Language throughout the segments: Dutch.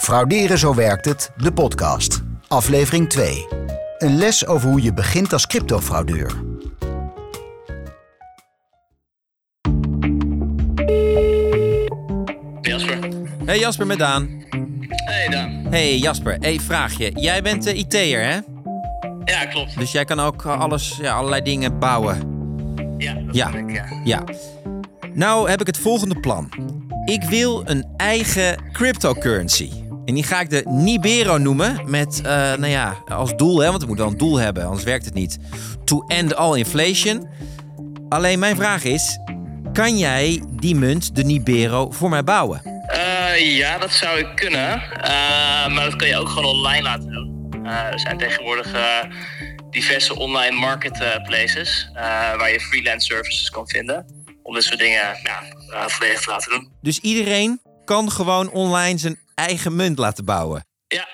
Frauderen zo werkt het, de podcast. Aflevering 2. Een les over hoe je begint als cryptofraudeur. Jasper. Hey Jasper met Daan. Hey Daan. Hey Jasper, hey vraagje. Jij bent de IT'er hè? Ja, klopt. Dus jij kan ook eh, alles, ja, allerlei dingen bouwen. Ja, dat Ja. ik, ja. Ja. Nou heb ik het volgende plan. Ik wil een eigen cryptocurrency. En die ga ik de Nibero noemen. Met, eh, nou ja, als doel, hè, want het moet wel een doel hebben, anders werkt het niet. To end all inflation. Alleen mijn vraag is: kan jij die munt, de Nibero, voor mij bouwen? Eh, ja, dat zou ik kunnen. Eh, maar dat kan je ook gewoon online laten doen. Er zijn tegenwoordig diverse online marketplaces waar je freelance services kan vinden. Om dit soort dingen ja, eh, volledig te laten doen. Dus iedereen kan gewoon online zijn eigen munt laten bouwen. Ja,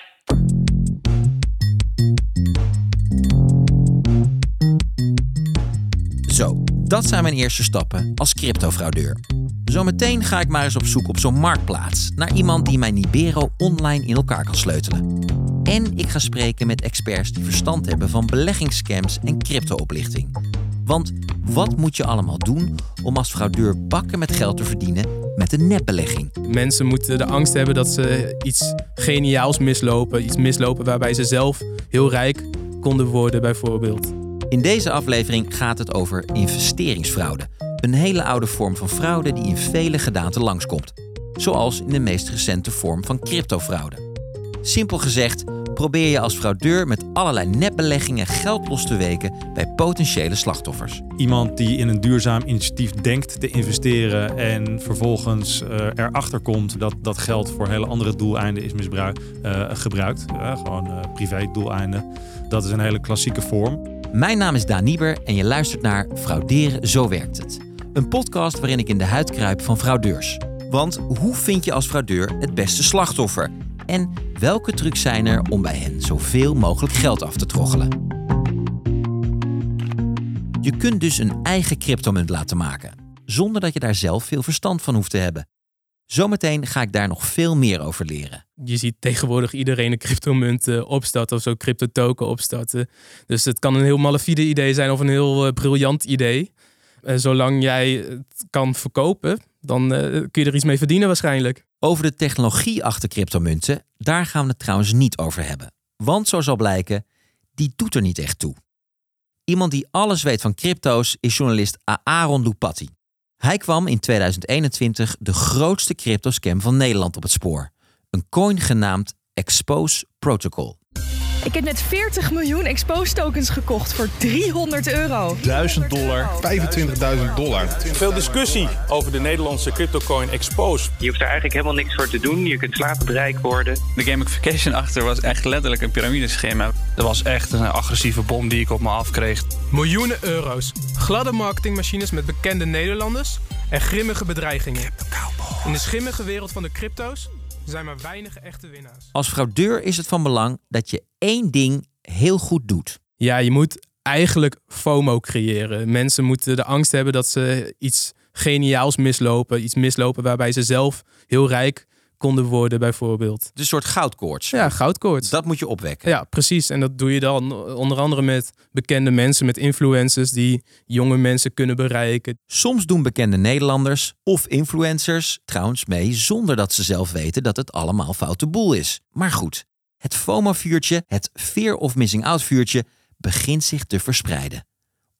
Zo, dat zijn mijn eerste stappen als cryptofraudeur. Zometeen ga ik maar eens op zoek op zo'n marktplaats naar iemand die mijn Nibero online in elkaar kan sleutelen. En ik ga spreken met experts die verstand hebben van beleggingsscams en cryptooplichting. Want wat moet je allemaal doen om als fraudeur bakken met geld te verdienen met een nepbelegging? Mensen moeten de angst hebben dat ze iets geniaals mislopen. Iets mislopen waarbij ze zelf heel rijk konden worden, bijvoorbeeld. In deze aflevering gaat het over investeringsfraude. Een hele oude vorm van fraude die in vele gedaanten langskomt. Zoals in de meest recente vorm van cryptofraude. Simpel gezegd, probeer je als fraudeur met allerlei nepbeleggingen geld los te weken bij potentiële slachtoffers. Iemand die in een duurzaam initiatief denkt te investeren en vervolgens eh, erachter komt dat dat geld voor hele andere doeleinden is misbruikt, eh, gebruikt. Eh, gewoon privé doeleinden. Dat is een hele klassieke vorm. Mijn naam is Daan Nieber en je luistert naar Frauderen, zo werkt het. Een podcast waarin ik in de huid kruip van fraudeurs. Want hoe vind je als fraudeur het beste slachtoffer? En welke trucs zijn er om bij hen zoveel mogelijk geld af te troggelen? Je kunt dus een eigen cryptomunt laten maken, zonder dat je daar zelf veel verstand van hoeft te hebben. Zometeen ga ik daar nog veel meer over leren. Je ziet tegenwoordig iedereen een cryptomunt eh, opstarten of zo cryptotoken opstarten. Dus het kan een heel malafide idee zijn of een heel eh, briljant idee. En zolang jij het kan verkopen, dan eh, kun je er iets mee verdienen waarschijnlijk. Over de technologie achter cryptomunten, daar gaan we het trouwens niet over hebben. Want zo zal blijken, die doet er niet echt toe. Iemand die alles weet van crypto's is journalist Aaron Lupatti. Hij kwam in 2021 de grootste cryptoscam van Nederland op het spoor. Een coin genaamd Expose Protocol. Ik heb net 40 miljoen Expose tokens gekocht voor 300 euro. 1000 dollar, 25.000 dollar. Veel discussie over de Nederlandse cryptocoin Expose. Je hoeft er eigenlijk helemaal niks voor te doen. Je kunt slapenrijk worden. De gamification achter was echt letterlijk een piramideschema. Dat was echt een agressieve bom die ik op me afkreeg. Miljoenen euro's, gladde marketingmachines met bekende Nederlanders en grimmige bedreigingen. In de schimmige wereld van de crypto's zijn maar weinig echte winnaars. Als fraudeur is het van belang dat je één ding heel goed doet. Ja, je moet eigenlijk FOMO creëren. Mensen moeten de angst hebben dat ze iets geniaals mislopen. Iets mislopen waarbij ze zelf heel rijk konden worden, bijvoorbeeld. Is een soort goudkoorts. Ja, goudkoorts. Dat moet je opwekken. Ja, precies. En dat doe je dan onder andere met bekende mensen, met influencers die jonge mensen kunnen bereiken. Soms doen bekende Nederlanders of influencers trouwens mee zonder dat ze zelf weten dat het allemaal foute boel is. Maar goed, het FOMO-vuurtje, het Fear of Missing Out-vuurtje, begint zich te verspreiden.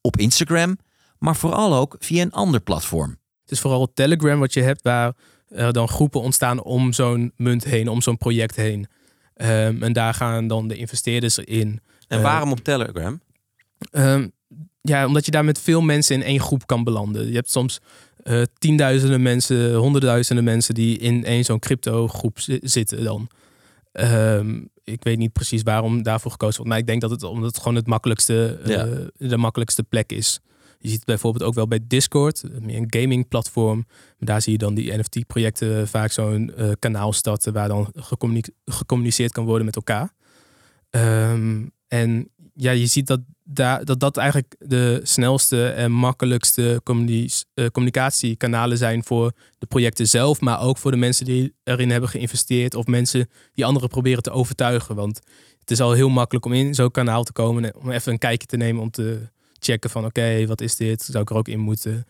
Op Instagram, maar vooral ook via een ander platform. Het is vooral Telegram wat je hebt waar er dan groepen ontstaan om zo'n munt heen, om zo'n project heen. Ehm, en daar gaan dan de investeerders in. En Eh, waarom op Telegram? Ehm, ja, omdat je daar met veel mensen in één groep kan belanden. Je hebt soms eh, tienduizenden mensen, honderdduizenden mensen die in één zo'n crypto groep zi- zitten dan. Ehm, ik weet niet precies waarom daarvoor gekozen wordt. Maar ik denk dat het omdat het gewoon het makkelijkste, eh, Ja. de makkelijkste plek is. Je ziet het bijvoorbeeld ook wel bij Discord, meer een gaming platform. Daar zie je dan die NFT-projecten vaak zo'n eh, kanaal starten waar dan gecommuni- gecommuniceerd kan worden met elkaar. Ehm, en ja, je ziet dat daar, dat dat eigenlijk de snelste en makkelijkste eh, communicatiekanalen zijn voor de projecten zelf, maar ook voor de mensen die erin hebben geïnvesteerd of mensen die anderen proberen te overtuigen. Want het is al heel makkelijk om in zo'n kanaal te komen, en om even een kijkje te nemen om te checken van oké, wat is dit? Zou ik er ook in moeten?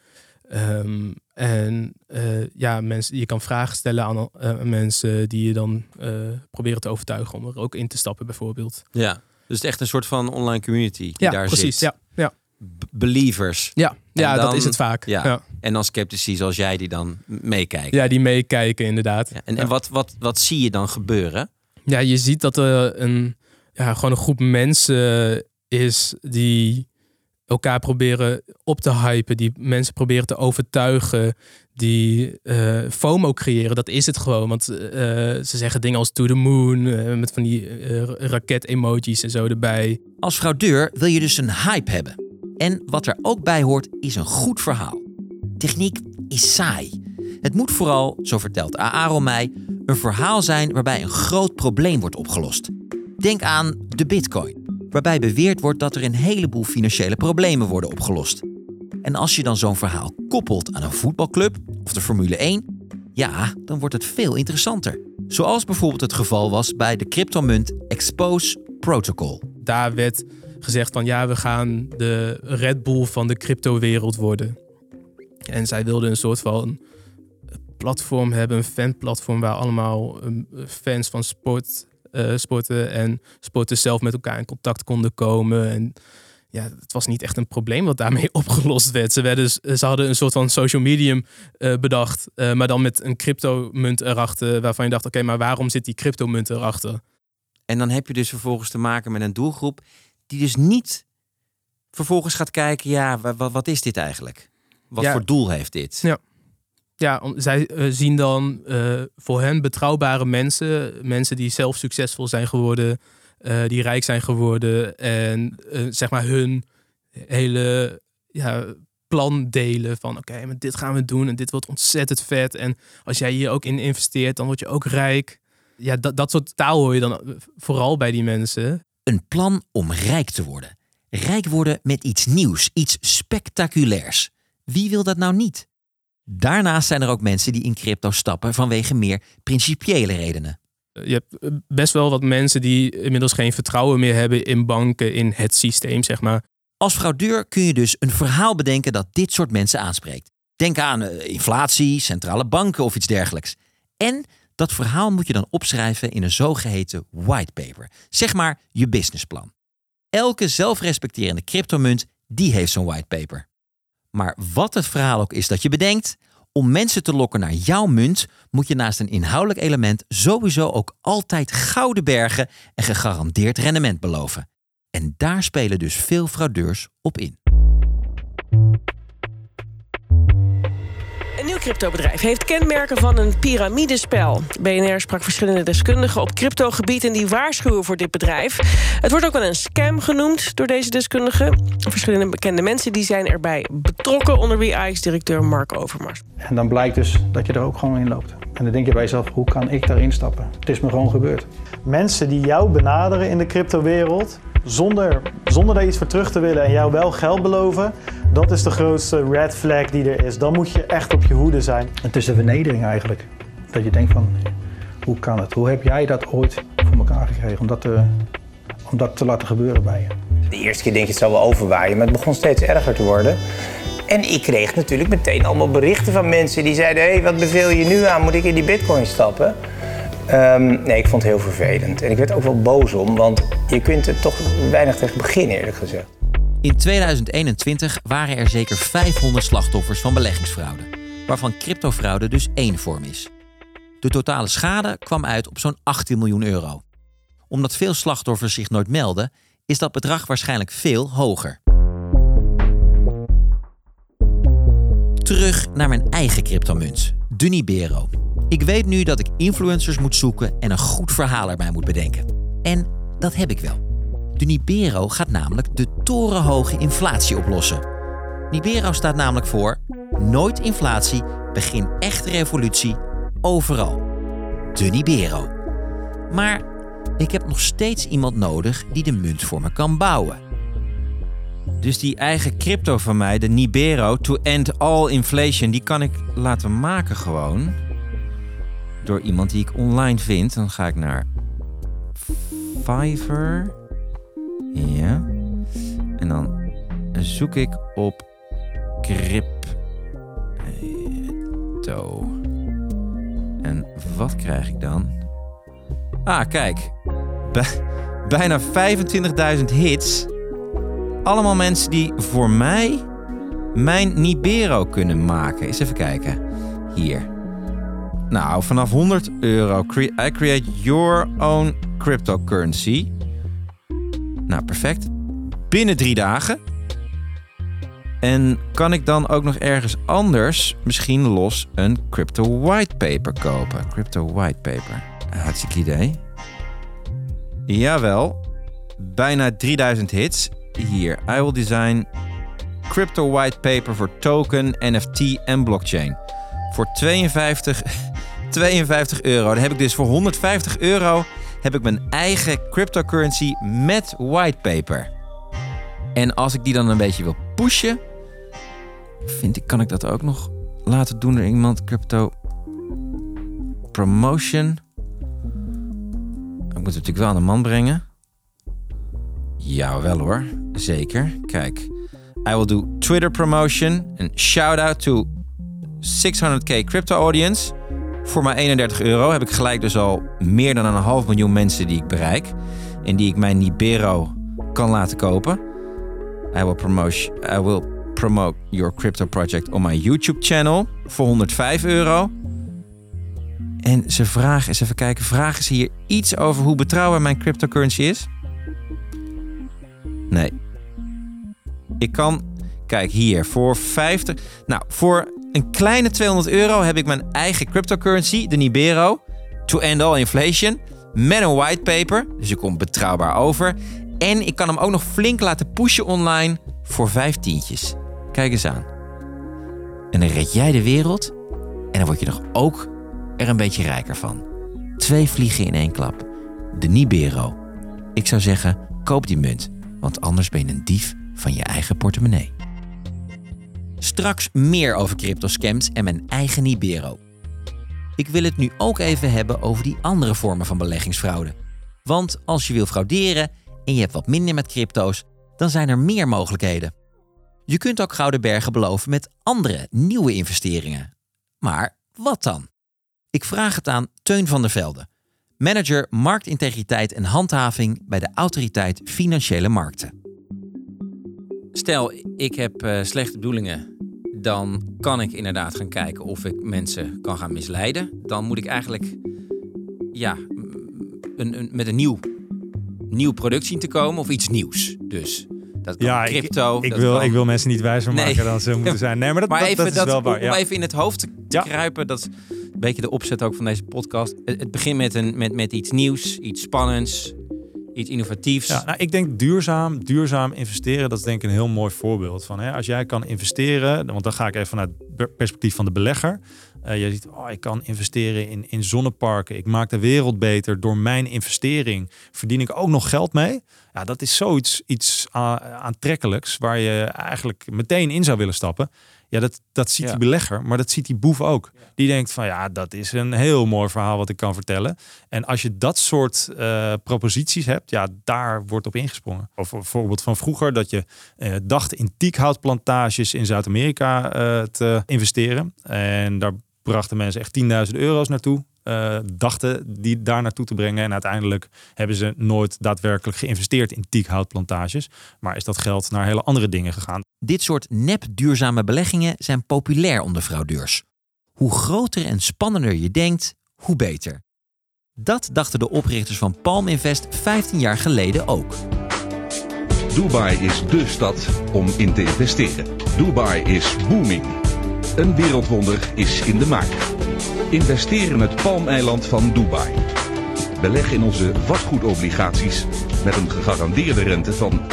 Ehm, en eh, ja, mensen, je kan vragen stellen aan eh, mensen die je dan eh, proberen te overtuigen om er ook in te stappen, bijvoorbeeld. Ja, dus het is echt een soort van online community die Ja, daar precies. zit. Ja, ja. B- Believers. Ja, En ja dat is het vaak. Ja. Ja. En dan sceptici zoals jij die dan meekijken. Ja, die meekijken inderdaad. Ja, En, en wat, wat, wat zie je dan gebeuren? Ja, je ziet dat er een, ja, gewoon een groep mensen is die elkaar proberen op te hypen, die mensen proberen te overtuigen, die eh, FOMO creëren. Dat is het gewoon, want eh, ze zeggen dingen als to the moon, eh, met van die raket-emojis en zo erbij. Als fraudeur wil je dus een hype hebben. En wat er ook bij hoort, is een goed verhaal. Techniek is saai. Het moet vooral, zo vertelt Aaron mij, een verhaal zijn waarbij een groot probleem wordt opgelost. Denk aan de bitcoin, waarbij beweerd wordt dat er een heleboel financiële problemen worden opgelost. En als je dan zo'n verhaal koppelt aan een voetbalclub of de Formule 1, ja, dan wordt het veel interessanter. Zoals bijvoorbeeld het geval was bij de cryptomunt Expose Protocol. Daar werd gezegd van ja, we gaan de Red Bull van de cryptowereld worden. En zij wilden een soort van platform hebben, een fanplatform waar allemaal eh, fans van sport, sporten en sporters zelf met elkaar in contact konden komen. En ja, het was niet echt een probleem wat daarmee opgelost werd. Ze, werden, ze hadden een soort van social medium eh, bedacht, eh, maar dan met een cryptomunt erachter, waarvan je dacht, oké, maar waarom zit die cryptomunt erachter? En dan heb je dus vervolgens te maken met een doelgroep die dus niet vervolgens gaat kijken, ja, wa- wa- wat, is dit eigenlijk? Wat Ja. voor doel heeft dit? Ja. Ja, zij eh, zien dan eh, voor hen betrouwbare mensen, mensen die zelf succesvol zijn geworden, eh, die rijk zijn geworden en zeg maar hun hele ja, plan delen van oké, maar dit gaan we doen en dit wordt ontzettend vet en als jij hier ook in investeert, dan word je ook rijk. Ja, dat, dat soort taal hoor je dan vooral bij die mensen. Een plan om rijk te worden. Rijk worden met iets nieuws, iets spectaculairs. Wie wil dat nou niet? Daarnaast zijn er ook mensen die in crypto stappen vanwege meer principiële redenen. je hebt eh, best wel wat mensen die inmiddels geen vertrouwen meer hebben in banken, in het systeem, zeg maar. Als fraudeur kun je dus een verhaal bedenken dat dit soort mensen aanspreekt. Denk aan eh, inflatie, centrale banken of iets dergelijks. En dat verhaal moet je dan opschrijven in een zogeheten whitepaper. Zeg maar je businessplan. Elke zelfrespecterende cryptomunt die heeft zo'n whitepaper. Maar wat het verhaal ook is dat je bedenkt, om mensen te lokken naar jouw munt moet je naast een inhoudelijk element sowieso ook altijd gouden bergen en gegarandeerd rendement beloven. En daar spelen dus veel fraudeurs op in. Cryptobedrijf heeft kenmerken van een piramidespel. BNR sprak verschillende deskundigen op cryptogebied en die waarschuwen voor dit bedrijf. Het wordt ook wel een scam genoemd door deze deskundigen. Verschillende bekende mensen die zijn erbij betrokken, onder wie AX-directeur Mark Overmars. En dan blijkt dus dat je er ook gewoon in loopt. En dan denk je bij jezelf, hoe kan ik daarin stappen? Het is me gewoon gebeurd. Mensen die jou benaderen in de cryptowereld zonder, zonder daar iets voor terug te willen en jou wel geld beloven, dat is de grootste red flag die er is. Dan moet je echt op je hoede zijn. Het is een vernedering eigenlijk. Dat je denkt van, hoe kan het? Hoe heb jij dat ooit voor elkaar gekregen om dat te, om dat te laten gebeuren bij je? De eerste keer denk je het zal wel overwaaien, maar het begon steeds erger te worden. En ik kreeg natuurlijk meteen allemaal berichten van mensen die zeiden: hé, hey, wat beveel je nu aan? Moet ik in die bitcoin stappen? Ehm, nee, ik vond het heel vervelend. En ik werd ook wel boos om, want je kunt er toch weinig tegen beginnen, eerlijk gezegd. In 2021 waren er zeker 500 slachtoffers van beleggingsfraude, waarvan cryptofraude dus één vorm is. De totale schade kwam uit op zo'n 18 miljoen euro. Omdat veel slachtoffers zich nooit melden, is dat bedrag waarschijnlijk veel hoger. Terug naar mijn eigen cryptomunt, Dunibero. Ik weet nu dat ik influencers moet zoeken en een goed verhaal erbij moet bedenken. En dat heb ik wel. De Nibero gaat namelijk de torenhoge inflatie oplossen. Nibero staat namelijk voor nooit inflatie, begin echte revolutie, overal. De Nibero. Maar ik heb nog steeds iemand nodig die de munt voor me kan bouwen. Dus die eigen crypto van mij, de Nibero, to end all inflation, die kan ik laten maken gewoon. Door iemand die ik online vind. Dan ga ik naar Fiverr. Ja. En dan zoek ik op crypto. En wat krijg ik dan? Ah, kijk. Bij- bijna 25.000 hits. Allemaal mensen die voor mij mijn Nibero kunnen maken. Eens even kijken. Hier. Nou, vanaf 100 euro. I create your own cryptocurrency. Nou, perfect. Binnen drie dagen. En kan ik dan ook nog ergens anders misschien los een crypto whitepaper kopen? Crypto whitepaper. Hartstikke idee. Jawel. Bijna 3000 hits. Hier. I will design crypto whitepaper voor token, NFT en blockchain. Voor 52, 52 euro. Dan heb ik dus voor 150 euro heb ik mijn eigen cryptocurrency met whitepaper. En als ik die dan een beetje wil pushen, vind ik, kan ik dat ook nog laten doen door iemand. Crypto promotion. Ik moet het natuurlijk wel aan de man brengen. Ja, wel hoor. Zeker. Kijk. I will do Twitter promotion. Een shout-out to 600k crypto audience. Voor maar 31 euro heb ik gelijk dus al meer dan een half miljoen mensen die ik bereik. En die ik mijn Nibero kan laten kopen. I will, promote, I will promote your crypto project on my YouTube channel voor 105 euro. En ze vragen, eens even kijken, vragen ze hier iets over hoe betrouwbaar mijn cryptocurrency is? Nee. Ik kan, kijk hier, voor 50, nou voor een kleine 200 euro heb ik mijn eigen cryptocurrency, de Nibero, to end all inflation, met een whitepaper, dus je komt betrouwbaar over. En ik kan hem ook nog flink laten pushen online voor vijftientjes. Kijk eens aan. En dan red jij de wereld en dan word je nog ook er een beetje rijker van. Twee vliegen in één klap. De Nibero. Ik zou zeggen, koop die munt, want anders ben je een dief van je eigen portemonnee. Straks meer over cryptoscams en mijn eigen Nibero. Ik wil het nu ook even hebben over die andere vormen van beleggingsfraude. Want als je wil frauderen en je hebt wat minder met crypto's, dan zijn er meer mogelijkheden. Je kunt ook gouden bergen beloven met andere, nieuwe investeringen. Maar wat dan? Ik vraag het aan Teun van der Velde, manager marktintegriteit en handhaving bij de Autoriteit Financiële Markten. Stel, ik heb eh, slechte bedoelingen, dan kan ik inderdaad gaan kijken of ik mensen kan gaan misleiden. Dan moet ik eigenlijk ja, een, een, met een nieuw, nieuw product zien te komen of iets nieuws. Dus dat kan Ja, ik- crypto. ik, dat wil, kan- ik wil mensen niet wijzer Nee. maken dan ze moeten zijn. Nee, maar dat, dat, even dat is wel waar. om Ja. even in het hoofd te, kruipen, dat is een beetje de opzet ook van deze podcast. Het, het begint met, een, met, met iets nieuws, iets spannends, iets innovatiefs. Ja, nou, ik denk duurzaam, duurzaam investeren, dat is denk ik een heel mooi voorbeeld van. Hè, als jij kan investeren, want dan ga ik even vanuit het perspectief van de belegger. Eh, je ziet, oh, ik kan investeren in, in zonneparken. Ik maak de wereld beter. Door mijn investering verdien ik ook nog geld mee. Ja, dat is zoiets iets aantrekkelijks waar je eigenlijk meteen in zou willen stappen. Ja, dat, dat ziet Ja. die belegger, maar dat ziet die boef ook. Die denkt van ja, dat is een heel mooi verhaal wat ik kan vertellen. En als je dat soort eh, proposities hebt, ja, daar wordt op ingesprongen. Of een voorbeeld van vroeger dat je eh, dacht in tiekhoutplantages in Zuid-Amerika eh, te investeren. En daar brachten mensen echt 10.000 euro's naartoe. Eh, dachten die daar naartoe te brengen. En uiteindelijk hebben ze nooit daadwerkelijk geïnvesteerd in tiekhoutplantages. Maar is dat geld naar hele andere dingen gegaan. Dit soort nep-duurzame beleggingen zijn populair onder fraudeurs. Hoe groter en spannender je denkt, hoe beter. Dat dachten de oprichters van Palm Invest 15 jaar geleden ook. Dubai is dé stad om in te investeren. Dubai is booming. Een wereldwonder is in de maak. Investeer in het palmeiland van Dubai. Beleg in onze vastgoedobligaties met een gegarandeerde rente van 9%.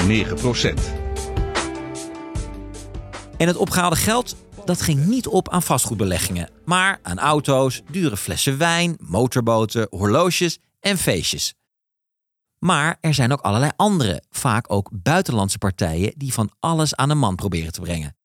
En het opgehaalde geld, dat ging niet op aan vastgoedbeleggingen, maar aan auto's, dure flessen wijn, motorboten, horloges en feestjes. Maar er zijn ook allerlei andere, vaak ook buitenlandse partijen die van alles aan de man proberen te brengen.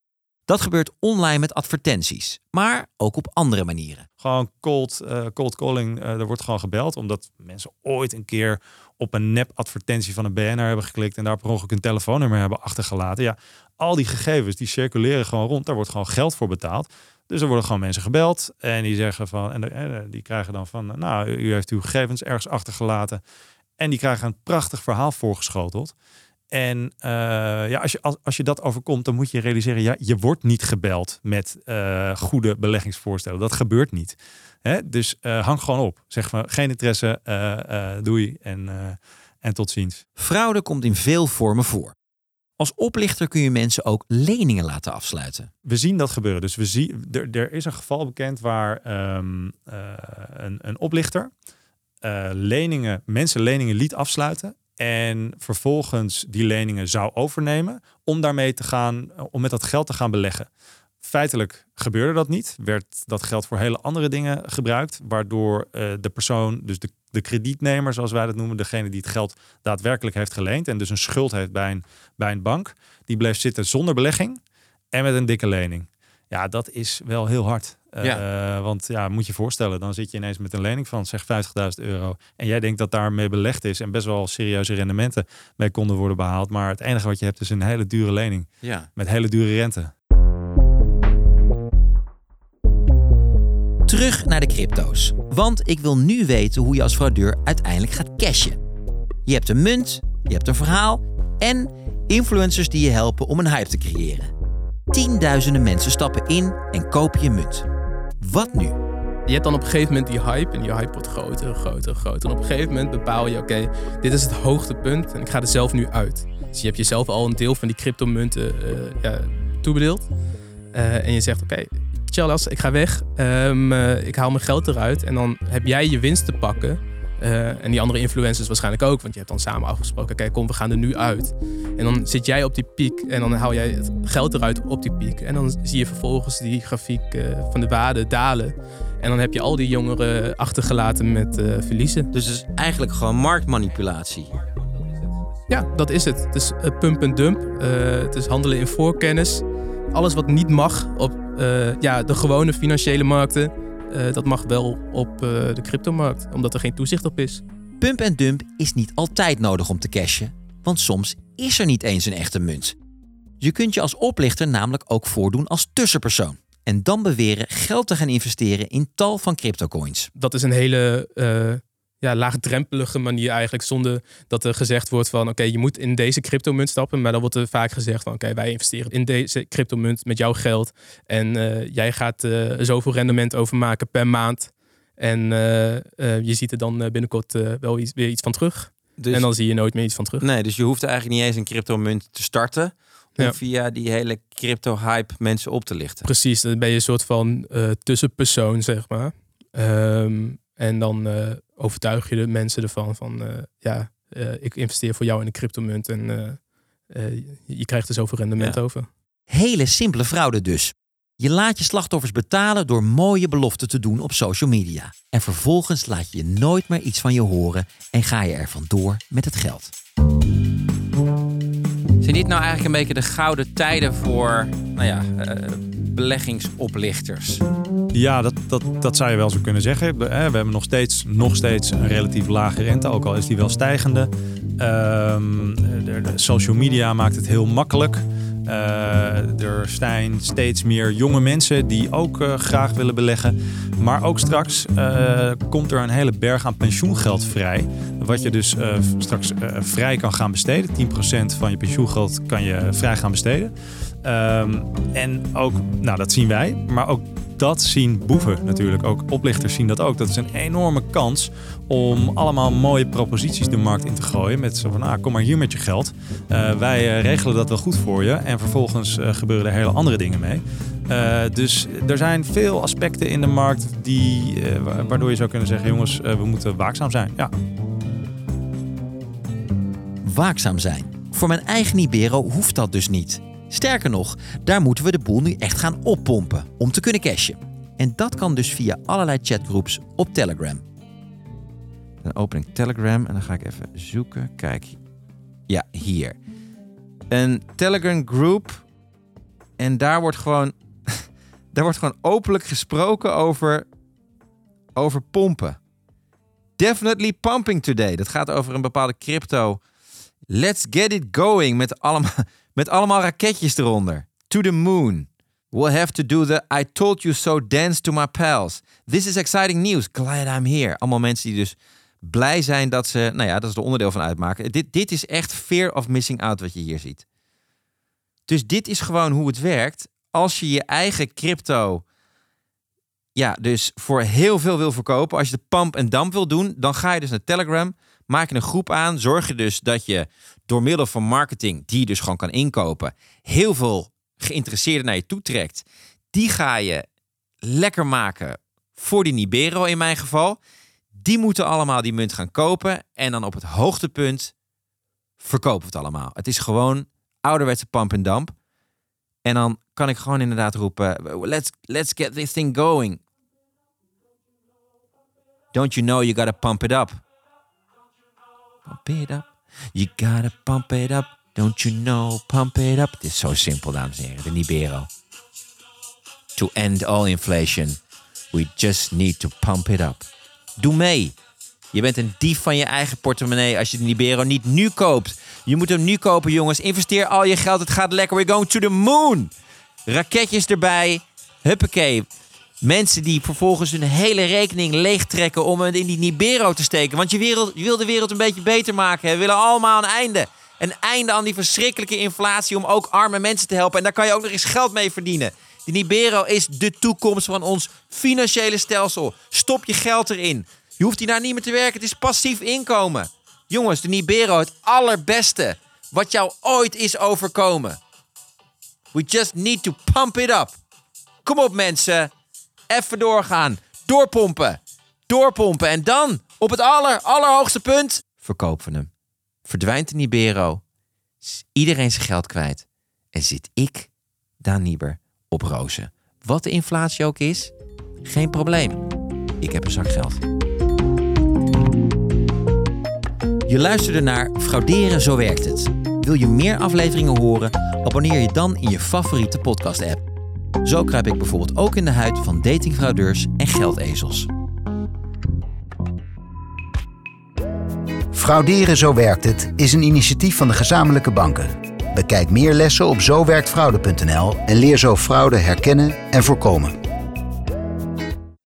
Dat gebeurt online met advertenties, maar ook op andere manieren. Gewoon cold, uh, cold calling, uh, er wordt gewoon gebeld omdat mensen ooit een keer op een nep advertentie van een BNR hebben geklikt en daar per ongeluk een telefoonnummer hebben achtergelaten. Ja, al die gegevens die circuleren gewoon rond, daar wordt gewoon geld voor betaald. Dus er worden gewoon mensen gebeld en die zeggen van, en eh, die krijgen dan van, nou, u heeft uw gegevens ergens achtergelaten. En die krijgen een prachtig verhaal voorgeschoteld. En uh, ja, als je, als, als je dat overkomt, dan moet je realiseren, ja, je wordt niet gebeld met uh, goede beleggingsvoorstellen. Dat gebeurt niet. Hè? Dus uh, hang gewoon op. Zeg maar, geen interesse, doei en, en tot ziens. Fraude komt in veel vormen voor. Als oplichter kun je mensen ook leningen laten afsluiten. We zien dat gebeuren. Dus we zien, er, er is een geval bekend waar um, een, een oplichter leningen, mensen leningen liet afsluiten en vervolgens die leningen zou overnemen om daarmee te gaan, om met dat geld te gaan beleggen. Feitelijk gebeurde dat niet. Werd dat geld voor hele andere dingen gebruikt, waardoor uh, de persoon, dus de, de kredietnemer, zoals wij dat noemen, degene die het geld daadwerkelijk heeft geleend en dus een schuld heeft bij een, bij een bank, die bleef zitten zonder belegging en met een dikke lening. Ja, dat is wel heel hard. Ja. Uh, want ja, moet je voorstellen, dan zit je ineens met een lening van zeg 50.000 euro. En jij denkt dat daarmee belegd is en best wel serieuze rendementen mee konden worden behaald. Maar het enige wat je hebt is een hele dure lening. Ja. Met hele dure rente. Terug naar de crypto's. Want ik wil nu weten hoe je als fraudeur uiteindelijk gaat cashen. Je hebt een munt, je hebt een verhaal en influencers die je helpen om een hype te creëren. Tienduizenden mensen stappen in en kopen je munt. Wat nu? Je hebt dan op een gegeven moment die hype en die hype wordt groter, groter, groter. En op een gegeven moment bepaal je, oké, dit is het hoogtepunt en ik ga er zelf nu uit. Dus je hebt jezelf al een deel van die cryptomunten uh, ja, toebedeeld. Uh, en je zegt, oké, Charles, ik ga weg, um, uh, ik haal mijn geld eruit en dan heb jij je winst te pakken. Uh, en die andere influencers waarschijnlijk ook, want je hebt dan samen afgesproken: kijk, kom, we gaan er nu uit. En dan zit jij op die piek en dan haal jij het geld eruit op die piek. En dan zie je vervolgens die grafiek uh, van de waarde dalen. En dan heb je al die jongeren achtergelaten met uh, verliezen. Dus het is eigenlijk gewoon marktmanipulatie. Ja, dat is het. Het is pump en dump. het is handelen in voorkennis. Alles wat niet mag op ja, de gewone financiële markten uh, dat mag wel op uh, de cryptomarkt, omdat er geen toezicht op is. Pump en dump is niet altijd nodig om te cashen, want soms is er niet eens een echte munt. Je kunt je als oplichter namelijk ook voordoen als tussenpersoon. En dan beweren geld te gaan investeren in tal van cryptocoins. Dat is een hele uh, ja, laagdrempelige manier eigenlijk. Zonder dat er gezegd wordt van oké, je moet in deze cryptomunt stappen. Maar dan wordt er vaak gezegd van oké, wij investeren in deze cryptomunt met jouw geld. En uh, jij gaat uh, zoveel rendement overmaken per maand. En uh, je ziet er dan binnenkort wel iets, weer iets van terug. Dus, en dan zie je nooit meer iets van terug. Nee, dus je hoeft eigenlijk niet eens een cryptomunt te starten. Om ja. via die hele crypto-hype mensen op te lichten. Precies, dan ben je een soort van tussenpersoon, zeg maar. Um, en dan overtuig je de mensen ervan van uh, ja, uh, ik investeer voor jou in een cryptomunt en je krijgt er zoveel rendement ja. over. Hele simpele fraude dus. Je laat je slachtoffers betalen door mooie beloften te doen op social media. En vervolgens laat je nooit meer iets van je horen en ga je er vandoor met het geld. Zijn dit nou eigenlijk een beetje de gouden tijden voor nou ja, beleggingsoplichters? Ja, dat, dat, dat zou je wel zo kunnen zeggen. We hebben nog steeds, nog steeds een relatief lage rente, ook al is die wel stijgende. Um, de, social media maakt het heel makkelijk. Uh, er zijn steeds meer jonge mensen die ook uh, graag willen beleggen. Maar ook straks uh, komt er een hele berg aan pensioengeld vrij. Wat je dus straks vrij kan gaan besteden. 10% van je pensioengeld kan je vrij gaan besteden. Um, en ook, nou dat zien wij, maar ook dat zien boeven natuurlijk. Ook oplichters zien dat ook. Dat is een enorme kans om allemaal mooie proposities de markt in te gooien. Met zo van, ah, kom maar hier met je geld. Uh, wij uh, regelen dat wel goed voor je. En vervolgens uh, gebeuren er hele andere dingen mee. dus er zijn veel aspecten in de markt die, waardoor je zou kunnen zeggen... jongens, we moeten waakzaam zijn. Ja. Waakzaam zijn. Voor mijn eigen Libero hoeft dat dus niet. Sterker nog, daar moeten we de boel nu echt gaan oppompen om te kunnen cashen. En dat kan dus via allerlei chatgroups op Telegram. Dan open ik Telegram en dan ga ik even zoeken. Kijk. Ja, hier. Een Telegram group. En daar wordt gewoon, daar wordt gewoon openlijk gesproken over, over pompen. Definitely pumping today. Dat gaat over een bepaalde crypto. Let's get it going met allemaal, met allemaal raketjes eronder. To the moon. We'll have to do the I told you so dance to my pals. This is exciting news. Glad I'm here. Allemaal mensen die dus blij zijn dat ze, nou ja, dat is er onderdeel van uitmaken. Dit, dit is echt fear of missing out wat je hier ziet. Dus dit is gewoon hoe het werkt. Als je je eigen crypto, ja, dus voor heel veel wil verkopen. Als je de pump en dump wil doen, dan ga je dus naar Telegram. Maak je een groep aan. Zorg je dus dat je door middel van marketing, die je dus gewoon kan inkopen, heel veel geïnteresseerden naar je toe trekt. Die ga je lekker maken voor die Nibero in mijn geval. Die moeten allemaal die munt gaan kopen. En dan op het hoogtepunt verkopen het allemaal. Het is gewoon ouderwetse pump en dump. En dan kan ik gewoon inderdaad roepen: let's, let's get this thing going. Don't you know you gotta pump it up? Pump it up. You gotta pump it up. Don't you know, pump it up. Het is zo simpel, dames en heren. De Libero. To end all inflation, we just need to pump it up. Doe mee. Je bent een dief van je eigen portemonnee als je de Libero niet nu koopt. Je moet hem nu kopen, jongens. Investeer al je geld. Het gaat lekker. We're going to the moon. Raketjes erbij. Huppakee. Mensen die vervolgens hun hele rekening leegtrekken om het in die Libero te steken. Want je, wereld, je wil de wereld een beetje beter maken. We willen allemaal een einde. Een einde aan die verschrikkelijke inflatie om ook arme mensen te helpen. En daar kan je ook nog eens geld mee verdienen. Die Libero is de toekomst van ons financiële stelsel. Stop je geld erin. Je hoeft hier daar niet meer te werken. Het is passief inkomen. Jongens, de Libero, het allerbeste wat jou ooit is overkomen. We just need to pump it up. Kom op mensen. Even doorgaan. Doorpompen. Doorpompen. En dan, op het aller, allerhoogste punt, verkopen we hem. Verdwijnt de Nibero. Iedereen zijn geld kwijt. En zit ik, Daan Nieber, op rozen. Wat de inflatie ook is, geen probleem. Ik heb een zak geld. Je luisterde naar Frauderen, zo werkt het. Wil je meer afleveringen horen? Abonneer je dan in je favoriete podcast-app. Zo kruip ik bijvoorbeeld ook in de huid van datingfraudeurs en geldezels. Frauderen Zo Werkt Het is een initiatief van de gezamenlijke banken. Bekijk meer lessen op zowerktfraude.nl en leer zo fraude herkennen en voorkomen.